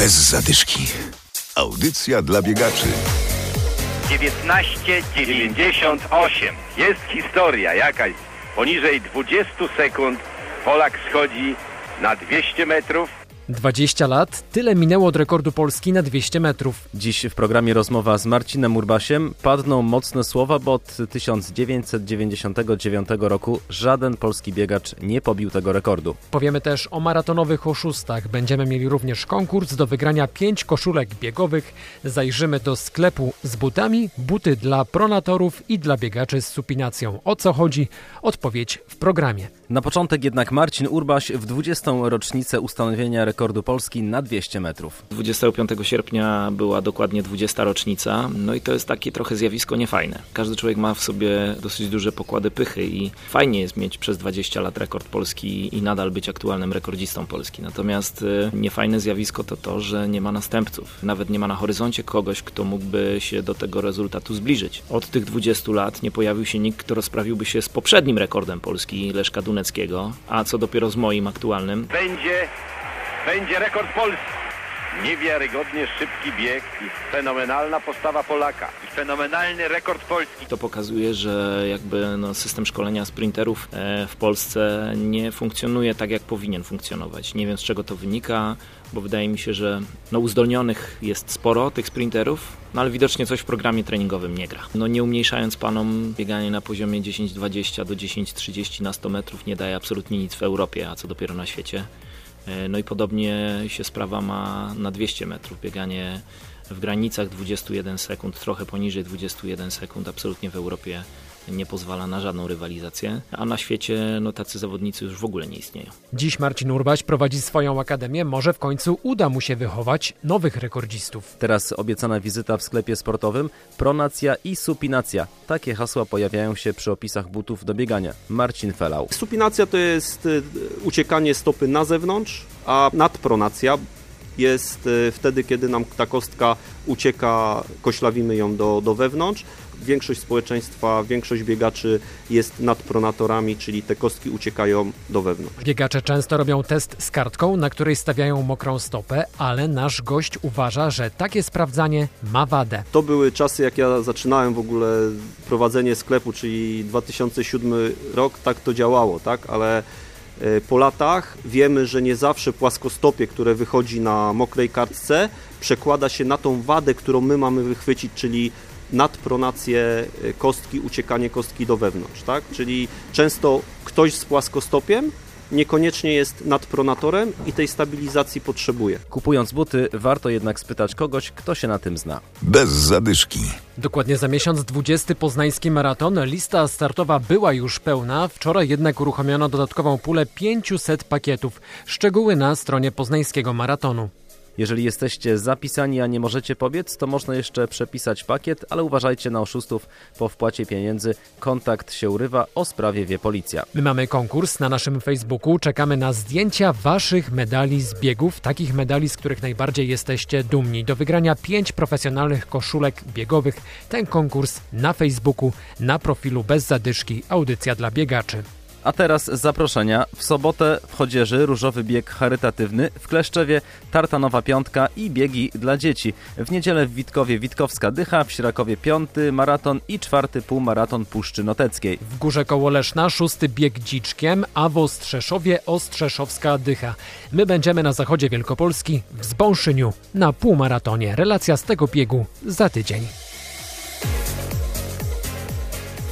Bez zadyszki. Audycja dla biegaczy. 1998. Jest historia jakaś. Poniżej 20 sekund Polak schodzi na 200 metrów. 20 lat, tyle minęło od rekordu Polski na 200 metrów. Dziś w programie rozmowa z Marcinem Urbasiem. Padną mocne słowa, bo od 1999 roku żaden polski biegacz nie pobił tego rekordu. Powiemy też o maratonowych oszustach. Będziemy mieli również konkurs do wygrania 5 koszulek biegowych. Zajrzymy do sklepu z butami, buty dla pronatorów i dla biegaczy z supinacją. O co chodzi? Odpowiedź w programie. Na początek jednak Marcin Urbaś w 20. rocznicę ustanowienia rekordu Polski na 200 metrów. 25 sierpnia była dokładnie 20 rocznica, no i to jest takie trochę zjawisko niefajne. Każdy człowiek ma w sobie dosyć duże pokłady pychy i fajnie jest mieć przez 20 lat rekord Polski i nadal być aktualnym rekordzistą Polski. Natomiast y, niefajne zjawisko to to, że nie ma następców. Nawet nie ma na horyzoncie kogoś, kto mógłby się do tego rezultatu zbliżyć. Od tych 20 lat nie pojawił się nikt, kto rozprawiłby się z poprzednim rekordem Polski, Leszka Duneckiego, a co dopiero z moim aktualnym. Będzie, będzie rekord Polski. Niewiarygodnie szybki bieg i fenomenalna postawa Polaka. I fenomenalny rekord Polski. To pokazuje, że jakby no, system szkolenia sprinterów e, w Polsce nie funkcjonuje tak, jak powinien funkcjonować. Nie wiem z czego to wynika, bo wydaje mi się, że no, uzdolnionych jest sporo tych sprinterów, no ale widocznie coś w programie treningowym nie gra. No nie umniejszając panom, bieganie na poziomie 10-20 do 10-30 na 100 metrów nie daje absolutnie nic w Europie, a co dopiero na świecie. E, No i podobnie się sprawa ma na 200 metrów. Bieganie w granicach 21 sekund, trochę poniżej 21 sekund, absolutnie w Europie nie pozwala na żadną rywalizację, a na świecie no, tacy zawodnicy już w ogóle nie istnieją. Dziś Marcin Urbaś prowadzi swoją akademię. Może w końcu uda mu się wychować nowych rekordzistów. Teraz obiecana wizyta w sklepie sportowym, pronacja i supinacja. Takie hasła pojawiają się przy opisach butów do biegania. Marcin Felał. Supinacja to jest y, uciekanie stopy na zewnątrz, a nadpronacja jest y, wtedy, kiedy nam ta kostka ucieka, koślawimy ją do, do wewnątrz. Większość społeczeństwa, większość biegaczy jest nadpronatorami, czyli te kostki uciekają do wewnątrz. Biegacze często robią test z kartką, na której stawiają mokrą stopę, ale nasz gość uważa, że takie sprawdzanie ma wadę. To były czasy, jak ja zaczynałem w ogóle prowadzenie sklepu, czyli 2007 rok, tak to działało, tak? Ale po latach wiemy, że nie zawsze płaskostopie, które wychodzi na mokrej kartce, przekłada się na tą wadę, którą my mamy wychwycić, czyli nadpronację e, kostki, uciekanie kostki do wewnątrz, tak? Czyli często ktoś z płaskostopiem niekoniecznie jest nadpronatorem i tej stabilizacji potrzebuje. Kupując buty, warto jednak spytać kogoś, kto się na tym zna. Bez zadyszki. Dokładnie za miesiąc 20 poznański maraton. Lista startowa była już pełna, wczoraj jednak uruchomiono dodatkową pulę 500 pakietów. Szczegóły na stronie poznańskiego maratonu. Jeżeli jesteście zapisani, a nie możecie pobiec, to można jeszcze przepisać pakiet, ale uważajcie na oszustów. Po wpłacie pieniędzy kontakt się urywa, o sprawie wie policja. My mamy konkurs na naszym Facebooku. Czekamy na zdjęcia waszych medali z biegów, takich medali, z których najbardziej jesteście dumni. Do wygrania 5 profesjonalnych koszulek biegowych. Ten konkurs na Facebooku, na profilu bez zadyszki, audycja dla biegaczy. A teraz zaproszenia. W sobotę w Chodzieży różowy bieg charytatywny, w Kleszczewie tartanowa piątka i biegi dla dzieci. W niedzielę w Witkowie Witkowska Dycha, w Śrakowie piąty maraton i czwarty półmaraton Puszczy Noteckiej. W Górze Koło Leszna szósty bieg dziczkiem, a w Ostrzeszowie Ostrzeszowska Dycha. My będziemy na zachodzie Wielkopolski w Zbąszyniu na półmaratonie. Relacja z tego biegu za tydzień.